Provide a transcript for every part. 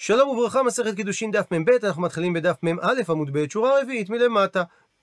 שלום וברכה, מסכת קידושין דף מ"ב, אנחנו מתחילים בדף מ"א עמוד ב', שורה רביעית מלמטה.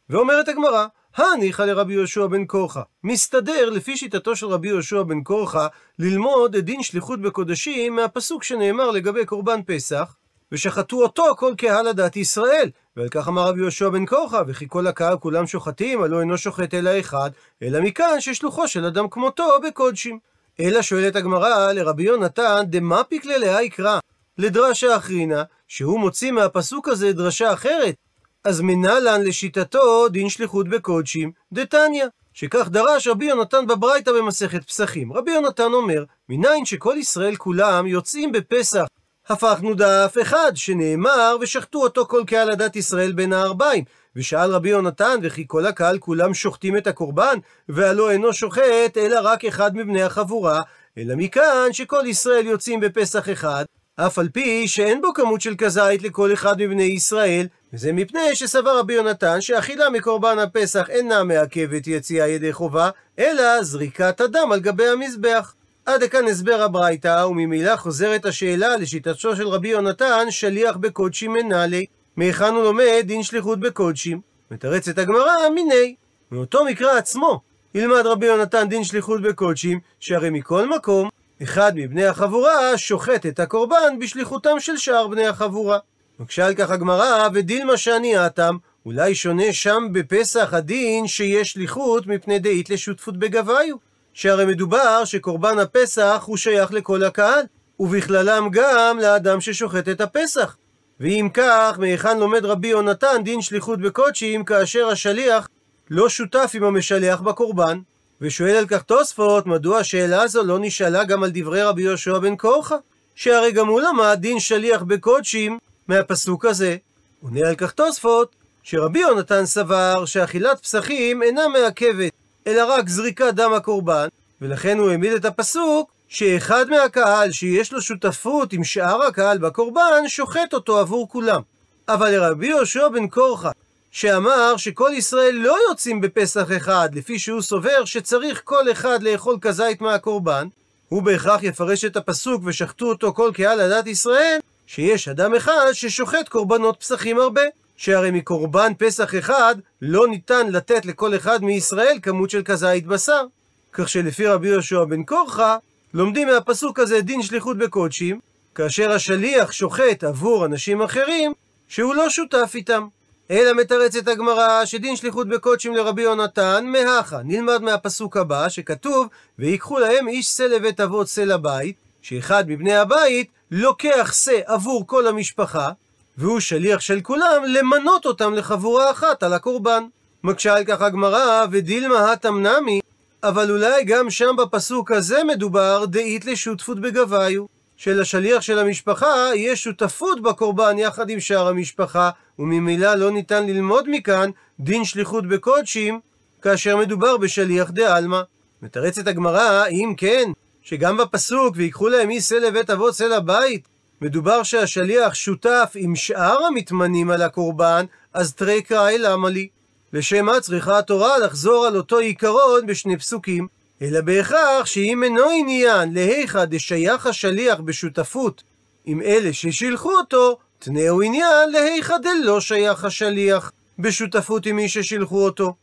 ואומרת הגמרא, הניחא לרבי יהושע בן קורחה. מסתדר לפי שיטתו של רבי יהושע בן קורחה ללמוד את דין שליחות בקודשים מהפסוק שנאמר לגבי קורבן פסח, ושחטו אותו כל קהל הדת ישראל. ועל כך אמר רבי יהושע בן קורחה, וכי כל הקהל כולם שוחטים, הלא אינו שוחט אלא אחד, אלא מכאן ששלוחו של אדם כמותו בקודשים. אלא שואלת הגמרא לרבי יונתן, דמפיק ללאה יקרא. לדרשה אחרינה, שהוא מוציא מהפסוק הזה דרשה אחרת. אז מנהלן לשיטתו דין שליחות בקודשים, דתניא. שכך דרש רבי יונתן בברייתא במסכת פסחים. רבי יונתן אומר, מניין שכל ישראל כולם יוצאים בפסח. הפכנו דף אחד, שנאמר, ושחטו אותו כל קהל הדת ישראל בין הארבעים. ושאל רבי יונתן, וכי כל הקהל כולם שוחטים את הקורבן, והלא אינו שוחט, אלא רק אחד מבני החבורה, אלא מכאן שכל ישראל יוצאים בפסח אחד, אף על פי שאין בו כמות של כזית לכל אחד מבני ישראל, וזה מפני שסבר רבי יונתן שאכילה מקורבן הפסח אינה מעכבת יציאה ידי חובה, אלא זריקת הדם על גבי המזבח. עד לכאן הסבר הברייתא, וממילא חוזרת השאלה לשיטתו של רבי יונתן, שליח בקודשים מנהלי. מהיכן הוא לומד דין שליחות בקודשים? מתרצת הגמרא, מיני. מאותו מקרא עצמו, ילמד רבי יונתן דין שליחות בקודשים, שהרי מכל מקום, אחד מבני החבורה שוחט את הקורבן בשליחותם של שאר בני החבורה. מקשה על כך הגמרא, ודילמה שאני האטם, אולי שונה שם בפסח הדין שיש שליחות מפני דאית לשותפות בגביו. שהרי מדובר שקורבן הפסח הוא שייך לכל הקהל, ובכללם גם לאדם ששוחט את הפסח. ואם כך, מהיכן לומד רבי יונתן דין שליחות בקודשים כאשר השליח לא שותף עם המשלח בקורבן? ושואל על כך תוספות, מדוע השאלה הזו לא נשאלה גם על דברי רבי יהושע בן קורחה? שהרי גם הוא למד דין שליח בקודשים מהפסוק הזה. עונה על כך תוספות, שרבי יונתן סבר שאכילת פסחים אינה מעכבת, אלא רק זריקת דם הקורבן, ולכן הוא העמיד את הפסוק שאחד מהקהל שיש לו שותפות עם שאר הקהל בקורבן, שוחט אותו עבור כולם. אבל לרבי יהושע בן קורחה, שאמר שכל ישראל לא יוצאים בפסח אחד, לפי שהוא סובר שצריך כל אחד לאכול כזית מהקורבן, הוא בהכרח יפרש את הפסוק ושחטו אותו כל קהל עדת ישראל, שיש אדם אחד ששוחט קורבנות פסחים הרבה. שהרי מקורבן פסח אחד לא ניתן לתת לכל אחד מישראל כמות של כזית בשר. כך שלפי רבי יהושע בן קורחה, לומדים מהפסוק הזה דין שליחות בקודשים, כאשר השליח שוחט עבור אנשים אחרים, שהוא לא שותף איתם. אלא מתרצת הגמרא שדין שליחות בקודשים לרבי יונתן מהכה. נלמד מהפסוק הבא שכתוב ויקחו להם איש שא לבית אבות שא לבית, שאחד מבני הבית לוקח שא עבור כל המשפחה, והוא שליח של כולם למנות אותם לחבורה אחת על הקורבן. מקשה על כך הגמרא ודילמה התם נמי, אבל אולי גם שם בפסוק הזה מדובר דאית לשותפות בגביו. שלשליח של המשפחה יש שותפות בקורבן יחד עם שאר המשפחה, וממילא לא ניתן ללמוד מכאן דין שליחות בקודשים, כאשר מדובר בשליח דה-עלמא. מתרצת הגמרא, אם כן, שגם בפסוק, ויקחו להם איש שא לבית אבות שא לבית, מדובר שהשליח שותף עם שאר המתמנים על הקורבן, אז תרי קראי למה לי? לשם מה צריכה התורה לחזור על אותו עיקרון בשני פסוקים? אלא בהכרח שאם אינו עניין להיכא דשייך השליח בשותפות עם אלה ששילחו אותו, תנאו עניין להיכא דלא שייך השליח בשותפות עם מי ששילחו אותו.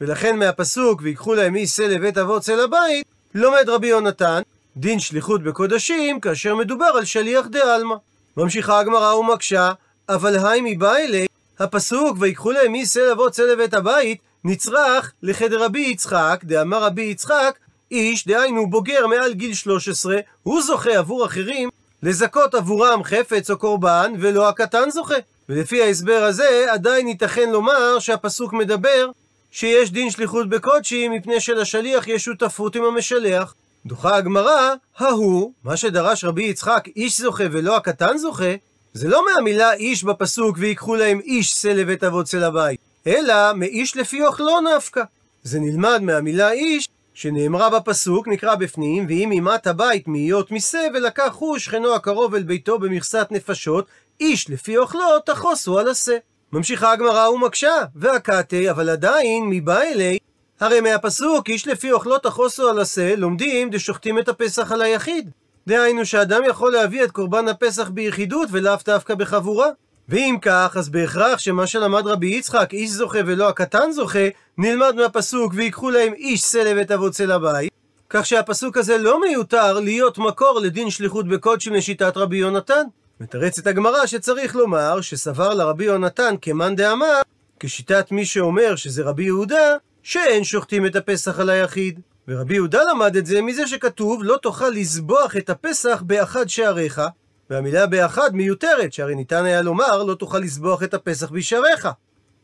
ולכן מהפסוק ויקחו להם שא לבית אבות שא לבית, לומד רבי יונתן דין שליחות בקודשים כאשר מדובר על שליח דה-עלמא. ממשיכה הגמרא ומקשה, אבל היי מבא אלי, הפסוק ויקחו להם שא לבוא צא לבית הבית, נצרך לחדר רבי יצחק, דאמר רבי יצחק, איש, דהיינו בוגר מעל גיל 13, הוא זוכה עבור אחרים לזכות עבורם חפץ או קורבן, ולא הקטן זוכה. ולפי ההסבר הזה, עדיין ייתכן לומר שהפסוק מדבר שיש דין שליחות בקודשים, מפני שלשליח יש שותפות עם המשלח. דוחה הגמרא, ההוא, מה שדרש רבי יצחק, איש זוכה ולא הקטן זוכה, זה לא מהמילה איש בפסוק ויקחו להם איש שא לבית אבות שא לבית, אלא מאיש לפי אוכלו נפקא. זה נלמד מהמילה איש שנאמרה בפסוק, נקרא בפנים, ואם אימת הבית מהיות משה, ולקח הוא שכנו הקרוב אל ביתו במכסת נפשות, איש לפי אוכלו תחוסו על השה. ממשיכה הגמרא ומקשה, והקאתי, אבל עדיין, מבא אלי, הרי מהפסוק, איש לפי אוכלו תחוסו על השה, לומדים דשוחטים את הפסח על היחיד. דהיינו שאדם יכול להביא את קורבן הפסח ביחידות ולאו דווקא בחבורה. ואם כך, אז בהכרח שמה שלמד רבי יצחק, איש זוכה ולא הקטן זוכה, נלמד מהפסוק ויקחו להם איש סלב את אבוצה לבית, כך שהפסוק הזה לא מיותר להיות מקור לדין שליחות בקודשים לשיטת רבי יונתן. מתרצת הגמרא שצריך לומר שסבר לרבי יונתן כמאן דאמר, כשיטת מי שאומר שזה רבי יהודה, שאין שוחטים את הפסח על היחיד. ורבי יהודה למד את זה מזה שכתוב לא תוכל לזבוח את הפסח באחד שעריך, והמילה באחד מיותרת, שהרי ניתן היה לומר לא תוכל לזבוח את הפסח בשעריך.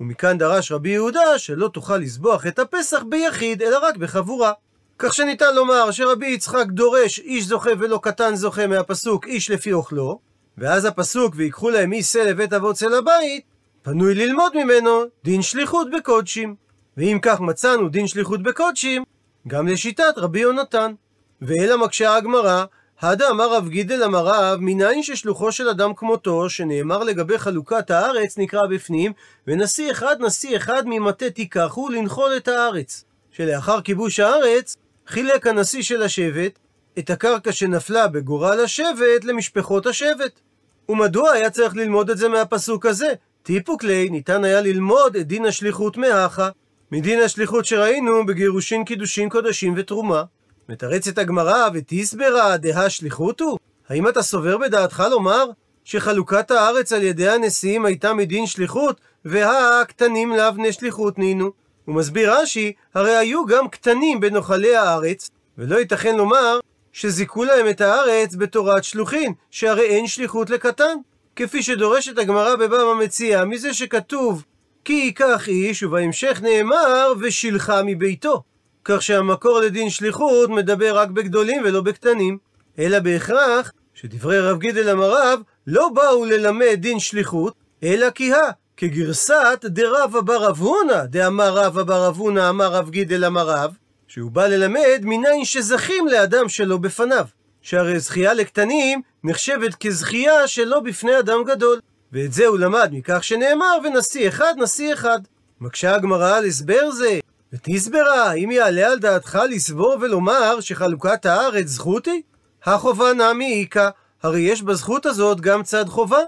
ומכאן דרש רבי יהודה שלא תוכל לזבוח את הפסח ביחיד, אלא רק בחבורה. כך שניתן לומר שרבי יצחק דורש איש זוכה ולא קטן זוכה מהפסוק איש לפי אוכלו, ואז הפסוק ויקחו להם איש שא לבית אבות צל הבית, פנוי ללמוד ממנו דין שליחות בקודשים. ואם כך מצאנו דין שליחות בקודשים, גם לשיטת רבי יונתן. ואלא מקשה הגמרא, הדה אמר רב גידל אמר רב, מניין ששלוחו של אדם כמותו, שנאמר לגבי חלוקת הארץ, נקרא בפנים, ונשיא אחד נשיא אחד ממטה תיקחו לנחול את הארץ. שלאחר כיבוש הארץ, חילק הנשיא של השבט את הקרקע שנפלה בגורל השבט למשפחות השבט. ומדוע היה צריך ללמוד את זה מהפסוק הזה? טיפוק לי, ניתן היה ללמוד את דין השליחות מהכה, מדין השליחות שראינו בגירושין קידושין קודשים ותרומה. מתרצת הגמרא ותסברה דהה שליחותו? האם אתה סובר בדעתך לומר שחלוקת הארץ על ידי הנשיאים הייתה מדין שליחות, והקטנים לאו בני שליחות נינו? הוא מסביר רש"י, הרי היו גם קטנים בנוחלי הארץ, ולא ייתכן לומר שזיכו להם את הארץ בתורת שלוחין, שהרי אין שליחות לקטן. כפי שדורשת הגמרא בבבא מציע, מזה שכתוב כי ייקח איש, ובהמשך נאמר, ושילחה מביתו. כך שהמקור לדין שליחות מדבר רק בגדולים ולא בקטנים. אלא בהכרח שדברי רב גידל המרב לא באו ללמד דין שליחות, אלא כי הא, כגרסת דרבא בר רב הונא, דאמר רבא בר רב הונא אמר רב גידל המרב, שהוא בא ללמד מניין שזכים לאדם שלא בפניו. שהרי זכייה לקטנים נחשבת כזכייה שלא בפני אדם גדול. ואת זה הוא למד מכך שנאמר ונשיא אחד נשיא אחד. מקשה הגמרא על הסבר זה, ותסברה, האם יעלה על דעתך לסבור ולומר שחלוקת הארץ זכות היא? החובה נמי איכא, הרי יש בזכות הזאת גם צד חובה.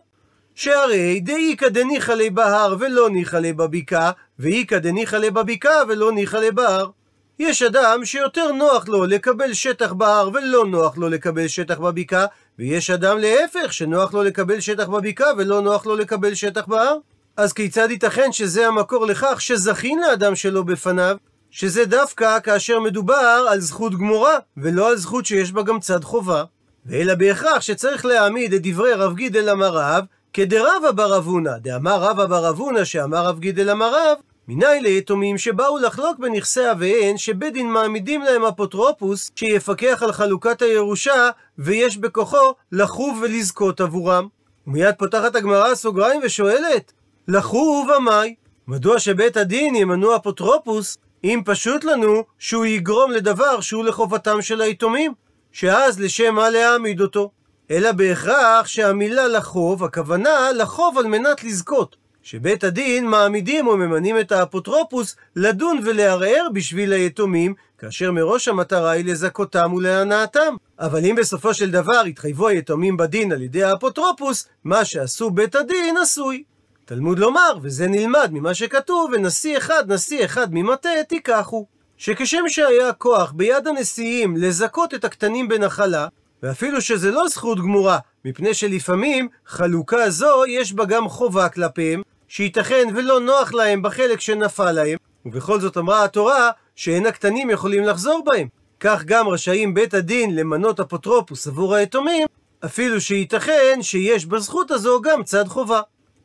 שהרי דאיכא דניחא ליה בהר ולא ניחא ליה בבקעה, ואיכא דניחא ליה בבקעה ולא ניחא ליה בהר. יש אדם שיותר נוח לו לקבל שטח בהר ולא נוח לו לקבל שטח בבקעה, ויש אדם להפך שנוח לו לקבל שטח בבקעה ולא נוח לו לקבל שטח בהר. אז כיצד ייתכן שזה המקור לכך שזכין לאדם שלא בפניו, שזה דווקא כאשר מדובר על זכות גמורה, ולא על זכות שיש בה גם צד חובה? ואלא בהכרח שצריך להעמיד את דברי רב גידל אמר רב, כדרבא בר אבונה, דאמר רבא בר אבונה שאמר רב גידל אמר רב, מניין ליתומים שבאו לחלוק בנכסי אביהן, שבית דין מעמידים להם אפוטרופוס, שיפקח על חלוקת הירושה, ויש בכוחו לחוב ולזכות עבורם. ומיד פותחת הגמרא סוגריים ושואלת, לחוב אמאי, מדוע שבית הדין ימנו אפוטרופוס, אם פשוט לנו שהוא יגרום לדבר שהוא לחובתם של היתומים, שאז לשם מה להעמיד אותו? אלא בהכרח שהמילה לחוב, הכוונה לחוב על מנת לזכות. שבית הדין מעמידים וממנים את האפוטרופוס לדון ולערער בשביל היתומים, כאשר מראש המטרה היא לזכותם ולהנאתם. אבל אם בסופו של דבר התחייבו היתומים בדין על ידי האפוטרופוס, מה שעשו בית הדין עשוי. תלמוד לומר, וזה נלמד ממה שכתוב, ונשיא אחד, נשיא אחד ממטה תיקחו. שכשם שהיה כוח ביד הנשיאים לזכות את הקטנים בנחלה, ואפילו שזה לא זכות גמורה, מפני שלפעמים חלוקה זו יש בה גם חובה כלפיהם, שייתכן ולא נוח להם בחלק שנפל להם, ובכל זאת אמרה התורה שאין הקטנים יכולים לחזור בהם. כך גם רשאים בית הדין למנות אפוטרופוס עבור היתומים, אפילו שייתכן שיש בזכות הזו גם צד חובה.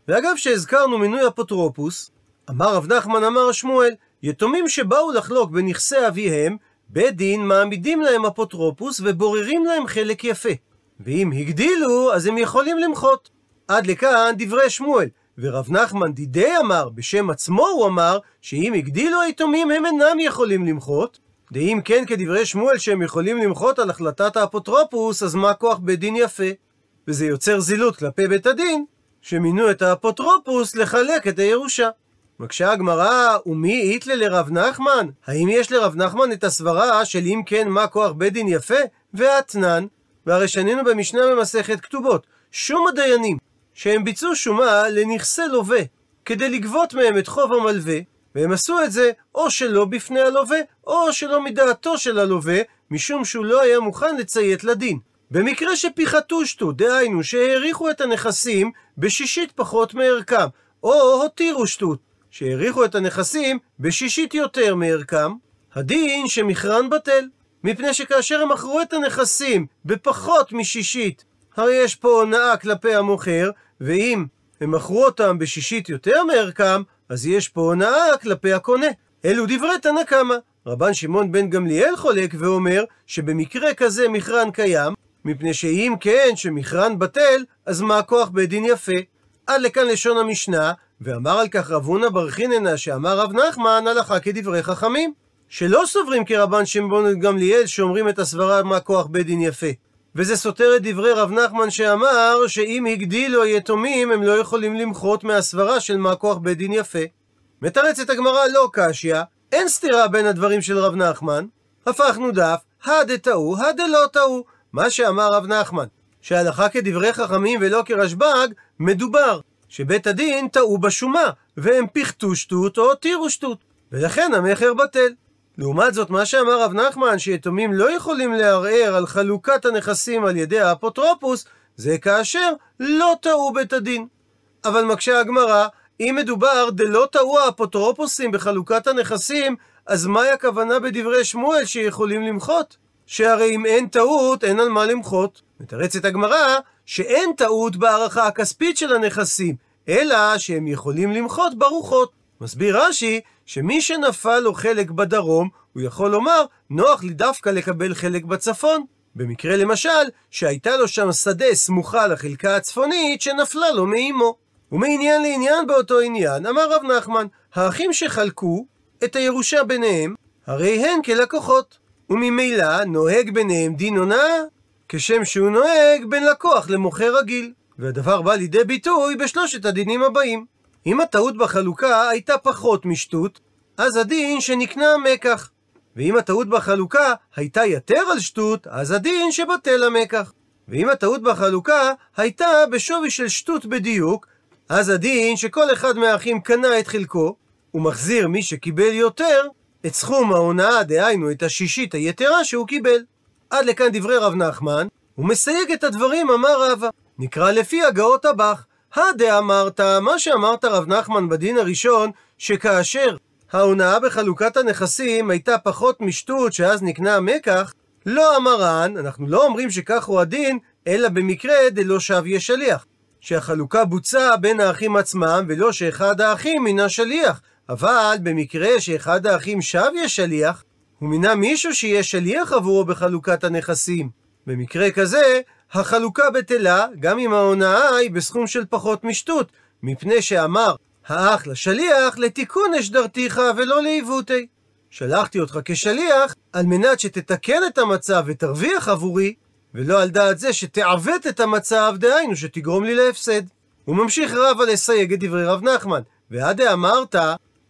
ואגב שהזכרנו מינוי אפוטרופוס, אמר רב נחמן אמר שמואל, יתומים שבאו לחלוק בנכסי אביהם, בית דין מעמידים להם אפוטרופוס ובוררים להם חלק יפה. ואם הגדילו, אז הם יכולים למחות. עד לכאן דברי שמואל. ורב נחמן דידי אמר, בשם עצמו הוא אמר, שאם הגדילו היתומים הם אינם יכולים למחות, דאם כן כדברי שמואל שהם יכולים למחות על החלטת האפוטרופוס, אז מה כוח בית דין יפה? וזה יוצר זילות כלפי בית הדין, שמינו את האפוטרופוס לחלק את הירושה. מקשה הגמרא, ומי איתלה לרב נחמן? האם יש לרב נחמן את הסברה של אם כן מה כוח בית דין יפה? ואתנן. והרי שנינו במשנה במסכת כתובות, שום הדיינים שהם ביצעו שומה לנכסי לווה, כדי לגבות מהם את חוב המלווה, והם עשו את זה או שלא בפני הלווה, או שלא מדעתו של הלווה, משום שהוא לא היה מוכן לציית לדין. במקרה שפיחתו שטות, דהיינו שהעריכו את הנכסים בשישית פחות מערכם, או הותירו שטות, שהעריכו את הנכסים בשישית יותר מערכם, הדין שמכרן בטל. מפני שכאשר הם מכרו את הנכסים בפחות משישית, הרי יש פה הונאה כלפי המוכר, ואם הם מכרו אותם בשישית יותר מערכם, אז יש פה הונאה כלפי הקונה. אלו דברי תנא קמא. רבן שמעון בן גמליאל חולק ואומר שבמקרה כזה מכרן קיים, מפני שאם כן שמכרן בטל, אז מה הכוח בית דין יפה? עד לכאן לשון המשנה, ואמר על כך רב הונא בר חיננה שאמר רב נחמן הלכה כדברי חכמים. שלא סוברים כרבן שמעון גמליאל שאומרים את הסברה מה כוח בית דין יפה. וזה סותר את דברי רב נחמן שאמר שאם הגדילו היתומים הם לא יכולים למחות מהסברה של מה כוח בית דין יפה. מתרצת הגמרא לא קשיא, אין סתירה בין הדברים של רב נחמן. הפכנו דף, הדטעו, הדלא טעו. מה שאמר רב נחמן, שהלכה כדברי חכמים ולא כרשב"ג, מדובר שבית הדין טעו בשומה, והם פיחתו שטות או הותירו שטות, ולכן המכר בטל. לעומת זאת, מה שאמר רב נחמן, שיתומים לא יכולים לערער על חלוקת הנכסים על ידי האפוטרופוס, זה כאשר לא טעו בית הדין. אבל מקשה הגמרא, אם מדובר דלא טעו האפוטרופוסים בחלוקת הנכסים, אז מהי הכוונה בדברי שמואל שיכולים למחות? שהרי אם אין טעות, אין על מה למחות. מתרצת הגמרא שאין טעות בהערכה הכספית של הנכסים, אלא שהם יכולים למחות ברוחות. מסביר רש"י שמי שנפל לו חלק בדרום, הוא יכול לומר, נוח לי דווקא לקבל חלק בצפון. במקרה למשל, שהייתה לו שם שדה סמוכה לחלקה הצפונית שנפלה לו מאימו. ומעניין לעניין באותו עניין, אמר רב נחמן, האחים שחלקו את הירושה ביניהם, הרי הן כלקוחות. וממילא נוהג ביניהם דין הונאה, כשם שהוא נוהג בין לקוח למוכר רגיל. והדבר בא לידי ביטוי בשלושת הדינים הבאים. אם הטעות בחלוקה הייתה פחות משטות, אז הדין שנקנה מקח. ואם הטעות בחלוקה הייתה יתר על שטות, אז הדין שבטל המקח. ואם הטעות בחלוקה הייתה בשווי של שטות בדיוק, אז הדין שכל אחד מהאחים קנה את חלקו, ומחזיר מי שקיבל יותר את סכום ההונאה, דהיינו את השישית היתרה שהוא קיבל. עד לכאן דברי רב נחמן, הוא מסייג את הדברים, אמר רבא. נקרא לפי הגאות הבך. הדאמרת, מה שאמרת רב נחמן בדין הראשון, שכאשר ההונאה בחלוקת הנכסים הייתה פחות משטות שאז נקנה המקח, לא אמרן, אנחנו לא אומרים שכך הוא הדין, אלא במקרה דלא שב שליח. שהחלוקה בוצעה בין האחים עצמם, ולא שאחד האחים מינה שליח. אבל במקרה שאחד האחים שב שליח, הוא מינה מישהו שיהיה שליח עבורו בחלוקת הנכסים. במקרה כזה, החלוקה בטלה, גם אם ההונאה היא בסכום של פחות משטות, מפני שאמר האח לשליח לתיקון אשדרתיך ולא לעיוותי. שלחתי אותך כשליח על מנת שתתקן את המצב ותרוויח עבורי, ולא על דעת זה שתעוות את המצב, דהיינו שתגרום לי להפסד. הוא ממשיך רבא לסייג את דברי רב נחמן, ועד אמרת,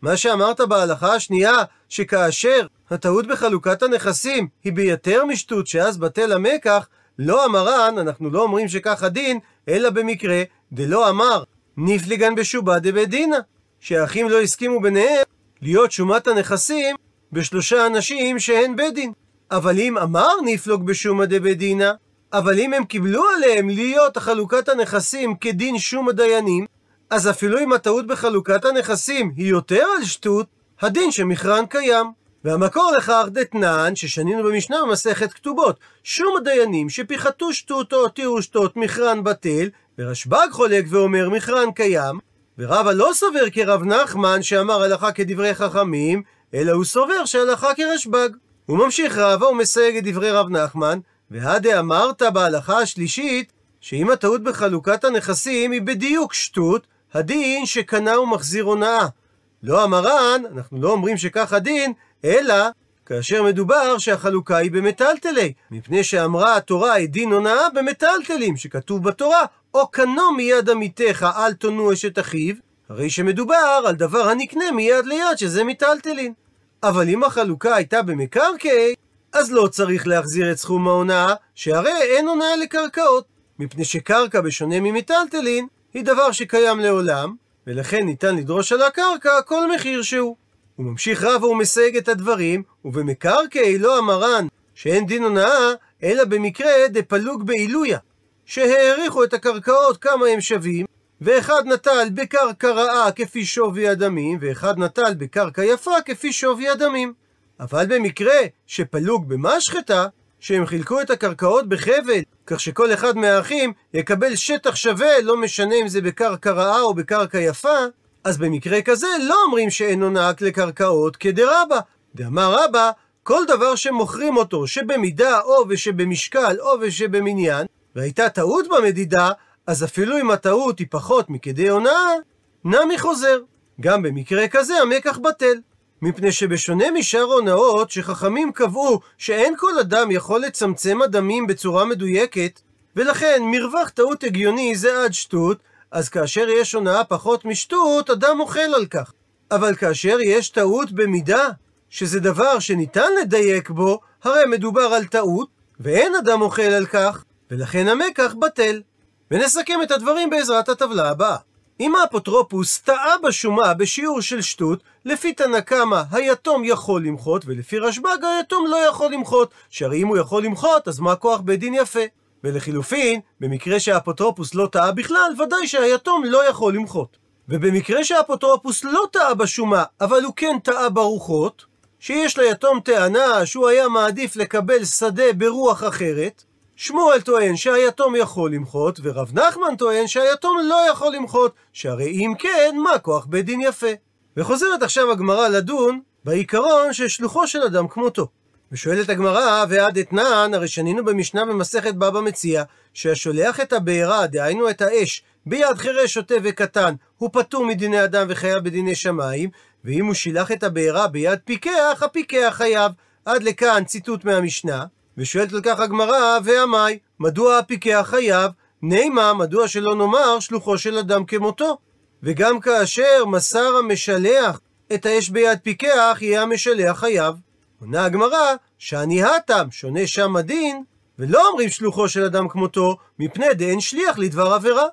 מה שאמרת בהלכה השנייה, שכאשר הטעות בחלוקת הנכסים היא ביותר משטות שאז בטל המקח, לא אמרן, אנחנו לא אומרים שכך הדין, אלא במקרה דלא אמר נפליגן בשובה דבית דינא, שהאחים לא הסכימו ביניהם להיות שומת הנכסים בשלושה אנשים שהן בית דין. אבל אם אמר נפלוג בשומא דבית דינא, אבל אם הם קיבלו עליהם להיות חלוקת הנכסים כדין שום הדיינים, אז אפילו אם הטעות בחלוקת הנכסים היא יותר על שטות, הדין שמכרן קיים. והמקור לכך דתנן, ששנינו במשנה במסכת כתובות, שום הדיינים שפיחתו שטות או הותירו שטות מכרן בטל, ורשב"ג חולק ואומר מכרן קיים, ורבא לא סובר כרב נחמן שאמר הלכה כדברי חכמים, אלא הוא סובר שהלכה כרשב"ג. הוא ממשיך רבא ומסייג את דברי רב נחמן, והדה אמרת בהלכה השלישית, שאם הטעות בחלוקת הנכסים היא בדיוק שטות, הדין שקנה ומחזיר הונאה. לא המרן, אנחנו לא אומרים שכך הדין, אלא כאשר מדובר שהחלוקה היא במטלטלי, מפני שאמרה התורה את דין הונאה במטלטלים, שכתוב בתורה, או קנו מיד עמיתך אל תונו אשת אחיו, הרי שמדובר על דבר הנקנה מיד ליד שזה מטלטלין. אבל אם החלוקה הייתה במקרקעי, אז לא צריך להחזיר את סכום ההונאה, שהרי אין הונאה לקרקעות. מפני שקרקע, בשונה ממיטלטלין, היא דבר שקיים לעולם, ולכן ניתן לדרוש על הקרקע כל מחיר שהוא. הוא ממשיך רב ומסייג את הדברים, ובמקרקעי לא המרן, שאין דין הונאה, אלא במקרה דפלוג בעילויה, שהעריכו את הקרקעות כמה הם שווים, ואחד נטל בקרקע רעה כפי שווי הדמים, ואחד נטל בקרקע יפה כפי שווי הדמים. אבל במקרה שפלוג במשחטה, שהם חילקו את הקרקעות בחבל, כך שכל אחד מהאחים יקבל שטח שווה, לא משנה אם זה בקרקע רעה או בקרקע יפה, אז במקרה כזה לא אומרים שאין הונאה לקרקעות כדרבה. דאמר רבא, כל דבר שמוכרים אותו, שבמידה או ושבמשקל או ושבמניין, והייתה טעות במדידה, אז אפילו אם הטעות היא פחות מכדי הונאה, נמי חוזר. גם במקרה כזה המקח בטל. מפני שבשונה משאר הונאות, שחכמים קבעו שאין כל אדם יכול לצמצם אדמים בצורה מדויקת, ולכן מרווח טעות הגיוני זה עד שטות, אז כאשר יש הונאה פחות משטות, אדם אוכל על כך. אבל כאשר יש טעות במידה, שזה דבר שניתן לדייק בו, הרי מדובר על טעות, ואין אדם אוכל על כך, ולכן המקח בטל. ונסכם את הדברים בעזרת הטבלה הבאה. אם האפוטרופוס טעה בשומה בשיעור של שתות, לפי תנא קמא היתום יכול למחות, ולפי רשב"ג היתום לא יכול למחות, שהרי אם הוא יכול למחות, אז מה כוח בית דין יפה? ולחילופין, במקרה שהאפוטרופוס לא טעה בכלל, ודאי שהיתום לא יכול למחות. ובמקרה שהאפוטרופוס לא טעה בשומה, אבל הוא כן טעה ברוחות, שיש ליתום טענה שהוא היה מעדיף לקבל שדה ברוח אחרת, שמואל טוען שהיתום יכול למחות, ורב נחמן טוען שהיתום לא יכול למחות, שהרי אם כן, מה כוח בית דין יפה? וחוזרת עכשיו הגמרא לדון בעיקרון ששלוחו של אדם כמותו. ושואלת הגמרא, ועד אתנן, הרי שנינו במשנה במסכת בבא מציע, שהשולח את הבעירה, דהיינו את האש, ביד חירש, שוטה וקטן, הוא פטור מדיני אדם וחייב בדיני שמיים, ואם הוא שילח את הבעירה ביד פיקח, הפיקח חייב. עד לכאן ציטוט מהמשנה. ושואלת על כך הגמרא, ועמי, מדוע הפיקח חייב? נימה, מדוע שלא נאמר שלוחו של אדם כמותו? וגם כאשר מסר המשלח את האש ביד פיקח, יהיה המשלח חייב. עונה הגמרא, שאני הטם, שונה שם הדין, ולא אומרים שלוחו של אדם כמותו, מפני דאין שליח לדבר עבירה.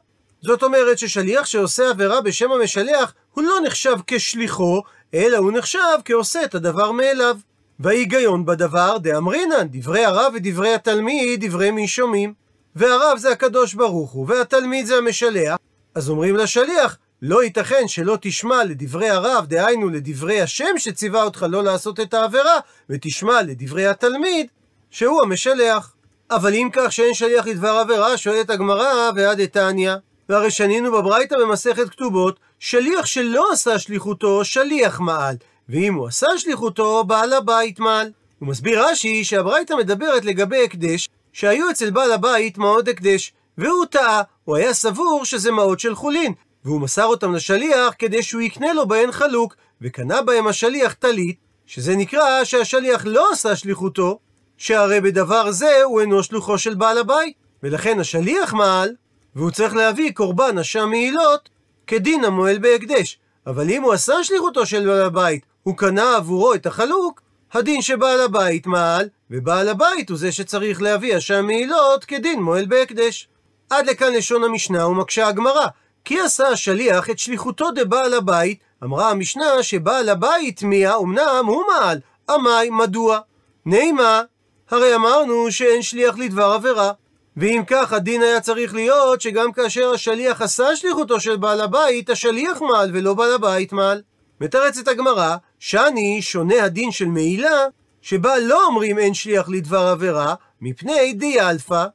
זאת אומרת ששליח שעושה עבירה בשם המשלח, הוא לא נחשב כשליחו, אלא הוא נחשב כעושה את הדבר מאליו. וההיגיון בדבר דאמרינן, דברי הרב ודברי התלמיד, דברי מי שומעים. והרב זה הקדוש ברוך הוא, והתלמיד זה המשלח. אז אומרים לשליח, לא ייתכן שלא תשמע לדברי הרב, דהיינו לדברי השם שציווה אותך לא לעשות את העבירה, ותשמע לדברי התלמיד, שהוא המשלח. אבל אם כך שאין שליח לדבר עבירה, שואלת הגמרא, ועד איתניא. והרי שנינו בברייתא במסכת כתובות, שליח שלא עשה שליחותו, שליח מעל. ואם הוא עשה שליחותו, בעל הבית מעל. הוא מסביר רש"י שהברייתא מדברת לגבי הקדש, שהיו אצל בעל הבית מעות הקדש, והוא טעה, הוא היה סבור שזה מעות של חולין, והוא מסר אותם לשליח כדי שהוא יקנה לו בהן חלוק, וקנה בהם השליח טלית, שזה נקרא שהשליח לא עשה שליחותו, שהרי בדבר זה הוא אינו שלוחו של בעל הבית, ולכן השליח מעל, והוא צריך להביא קורבן אשם מעילות, כדין המועל בהקדש. אבל אם הוא עשה שליחותו של בעל הבית, הוא קנה עבורו את החלוק, הדין שבעל הבית מעל, ובעל הבית הוא זה שצריך להביא אשם מעילות כדין מועל בהקדש. עד לכאן לשון המשנה ומקשה הגמרא, כי עשה השליח את שליחותו דבעל הבית, אמרה המשנה שבעל הבית מיה אמנם הוא מעל, עמי מדוע? נימא, הרי אמרנו שאין שליח לדבר עבירה. ואם כך, הדין היה צריך להיות שגם כאשר השליח עשה שליחותו של בעל הבית, השליח מעל ולא בעל הבית מעל. מתרצת הגמרא, שאני שונה הדין של מעילה, שבה לא אומרים אין שליח לדבר עבירה, מפני דילפא,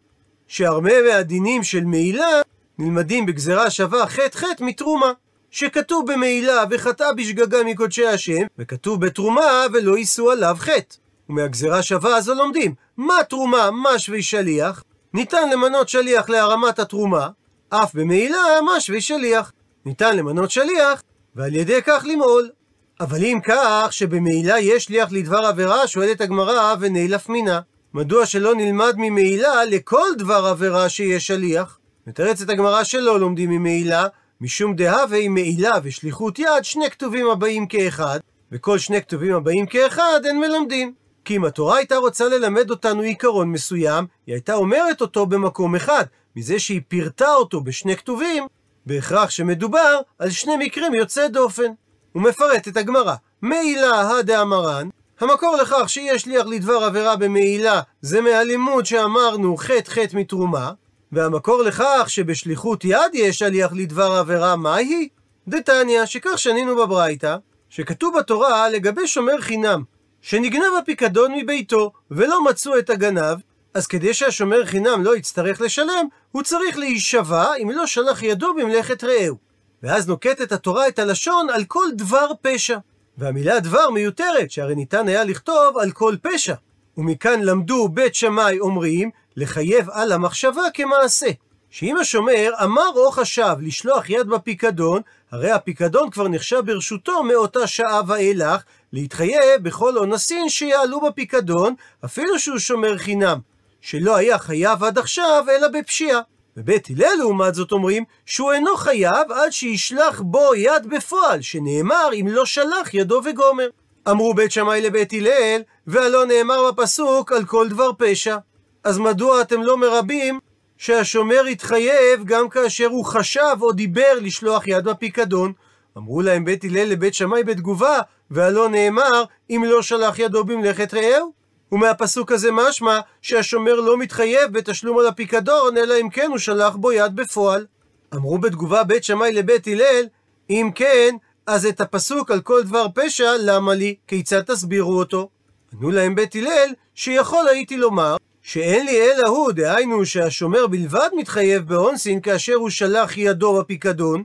שהרבה מהדינים של מעילה נלמדים בגזרה שווה חטא חטא מתרומה. שכתוב במעילה וחטאה בשגגה מקודשי השם, וכתוב בתרומה ולא יישאו עליו חטא. ומהגזרה שווה הזו לומדים, מה תרומה, מה שווה שליח? ניתן למנות שליח להרמת התרומה, אף במעילה מה שווה שליח. ניתן למנות שליח, ועל ידי כך למעול. אבל אם כך, שבמעילה יש שליח לדבר עבירה, שואלת הגמרא, ונעלף מינה. מדוע שלא נלמד ממעילה לכל דבר עבירה שיש שליח? מתרצת הגמרא שלא לומדים ממעילה, משום דהווה מעילה ושליחות יד, שני כתובים הבאים כאחד, וכל שני כתובים הבאים כאחד אין מלמדים. כי אם התורה הייתה רוצה ללמד אותנו עיקרון מסוים, היא הייתה אומרת אותו במקום אחד. מזה שהיא פירטה אותו בשני כתובים, בהכרח שמדובר על שני מקרים יוצאי דופן. הוא מפרט את הגמרא. מעילה הדאמרן, המקור לכך שיש שליח לדבר עבירה במעילה זה מהלימוד שאמרנו חטא חטא מתרומה, והמקור לכך שבשליחות יד יש שליח לדבר עבירה, מהי? דתניא, שכך שנינו בברייתא, שכתוב בתורה לגבי שומר חינם, שנגנב הפיקדון מביתו, ולא מצאו את הגנב, אז כדי שהשומר חינם לא יצטרך לשלם, הוא צריך להישבע אם לא שלח ידו במלאכת רעהו. ואז נוקטת התורה את הלשון על כל דבר פשע. והמילה דבר מיותרת, שהרי ניתן היה לכתוב על כל פשע. ומכאן למדו בית שמאי אומרים, לחייב על המחשבה כמעשה. שאם השומר אמר או חשב לשלוח יד בפיקדון, הרי הפיקדון כבר נחשב ברשותו מאותה שעה ואילך, להתחייב בכל אונסין שיעלו בפיקדון, אפילו שהוא שומר חינם, שלא היה חייב עד עכשיו, אלא בפשיעה. בבית הלל לעומת זאת אומרים שהוא אינו חייב עד שישלח בו יד בפועל, שנאמר אם לא שלח ידו וגומר. אמרו בית שמאי לבית הלל, והלא נאמר בפסוק על כל דבר פשע. אז מדוע אתם לא מרבים שהשומר יתחייב גם כאשר הוא חשב או דיבר לשלוח יד בפיקדון? אמרו להם בית הלל לבית שמאי בתגובה, והלא נאמר אם לא שלח ידו במלאכת רעהו. ומהפסוק הזה משמע שהשומר לא מתחייב בתשלום על הפיקדון, אלא אם כן הוא שלח בו יד בפועל. אמרו בתגובה בית שמאי לבית הלל, אם כן, אז את הפסוק על כל דבר פשע, למה לי? כיצד תסבירו אותו? ענו להם בית הלל, שיכול הייתי לומר, שאין לי אלא הוא, דהיינו שהשומר בלבד מתחייב באונסין כאשר הוא שלח ידו בפיקדון,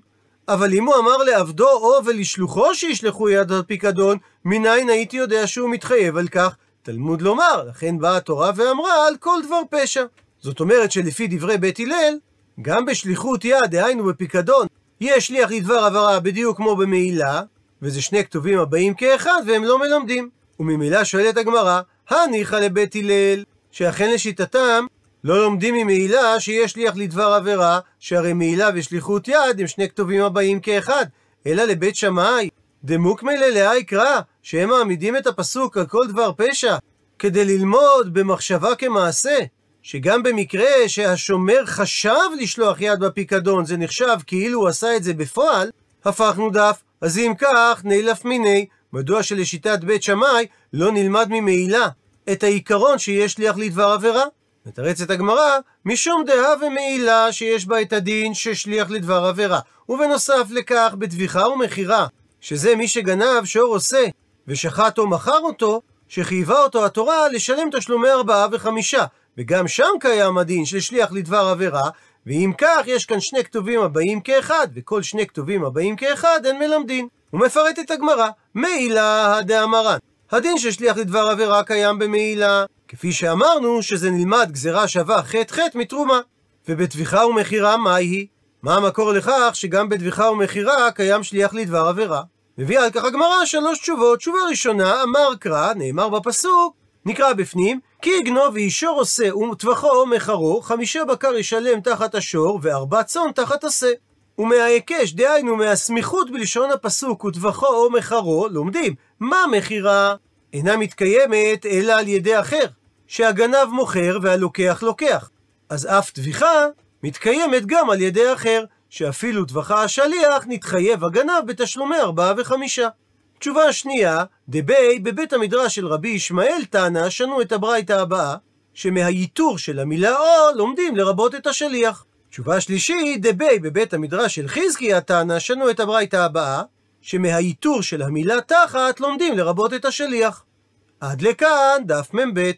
אבל אם הוא אמר לעבדו או ולשלוחו שישלחו יד בפיקדון, מניין הייתי יודע שהוא מתחייב על כך? תלמוד לומר, לכן באה התורה ואמרה על כל דבר פשע. זאת אומרת שלפי דברי בית הלל, גם בשליחות יד, דהיינו בפיקדון, יש שליח לדבר עברה בדיוק כמו במעילה, וזה שני כתובים הבאים כאחד והם לא מלמדים. וממילא שואלת הגמרא, הניחא לבית הלל, שאכן לשיטתם לא לומדים ממעילה שיש שליח לדבר עבירה, שהרי מעילה ושליחות יד הם שני כתובים הבאים כאחד, אלא לבית שמאי, דמוקמי ללאה יקרא, שהם מעמידים את הפסוק על כל דבר פשע, כדי ללמוד במחשבה כמעשה, שגם במקרה שהשומר חשב לשלוח יד בפיקדון, זה נחשב כאילו הוא עשה את זה בפועל, הפכנו דף. אז אם כך, נילף מיני, מדוע שלשיטת בית שמאי לא נלמד ממעילה את העיקרון שיש שליח לדבר עבירה? מתרצת הגמרא, משום דעה ומעילה שיש בה את הדין ששליח לדבר עבירה. ובנוסף לכך, בטביחה ומכירה, שזה מי שגנב שור עושה, ושחט או מכר אותו, שחייבה אותו התורה לשלם תשלומי ארבעה וחמישה. וגם שם קיים הדין של שליח לדבר עבירה, ואם כך, יש כאן שני כתובים הבאים כאחד, וכל שני כתובים הבאים כאחד אין מלמדין. הוא מפרט את הגמרא, מעילה הדאמרן. הדין של שליח לדבר עבירה קיים במעילה, כפי שאמרנו שזה נלמד גזירה שווה חטא חטא מתרומה. ובטביחה ומכירה מהי? מה המקור לכך שגם בטביחה ומכירה קיים שליח לדבר עבירה? מביאה על כך הגמרא שלוש תשובות. תשובה ראשונה, אמר קרא, נאמר בפסוק, נקרא בפנים, כי יגנוב ואישור עושה וטבחו או מחרו, חמישה בקר ישלם תחת השור, וארבע צאן תחת השה. ומההיקש, דהיינו מהסמיכות בלשון הפסוק וטבחו או מחרו, לומדים, מה מכירה? אינה מתקיימת אלא על ידי אחר, שהגנב מוכר והלוקח לוקח. אז אף טביחה מתקיימת גם על ידי אחר, שאפילו טבחה השליח נתחייב הגנב בתשלומי ארבעה וחמישה. תשובה שנייה, דבי בבית המדרש של רבי ישמעאל תנא שנו את הברייתא הבאה, שמהייתור של המילה או לומדים לרבות את השליח. תשובה שלישית, דבי בבית המדרש של חזקיה תנא שנו את הברייתא הבאה, שמהייתור של המילה תחת לומדים לרבות את השליח. עד לכאן דף מ"ב.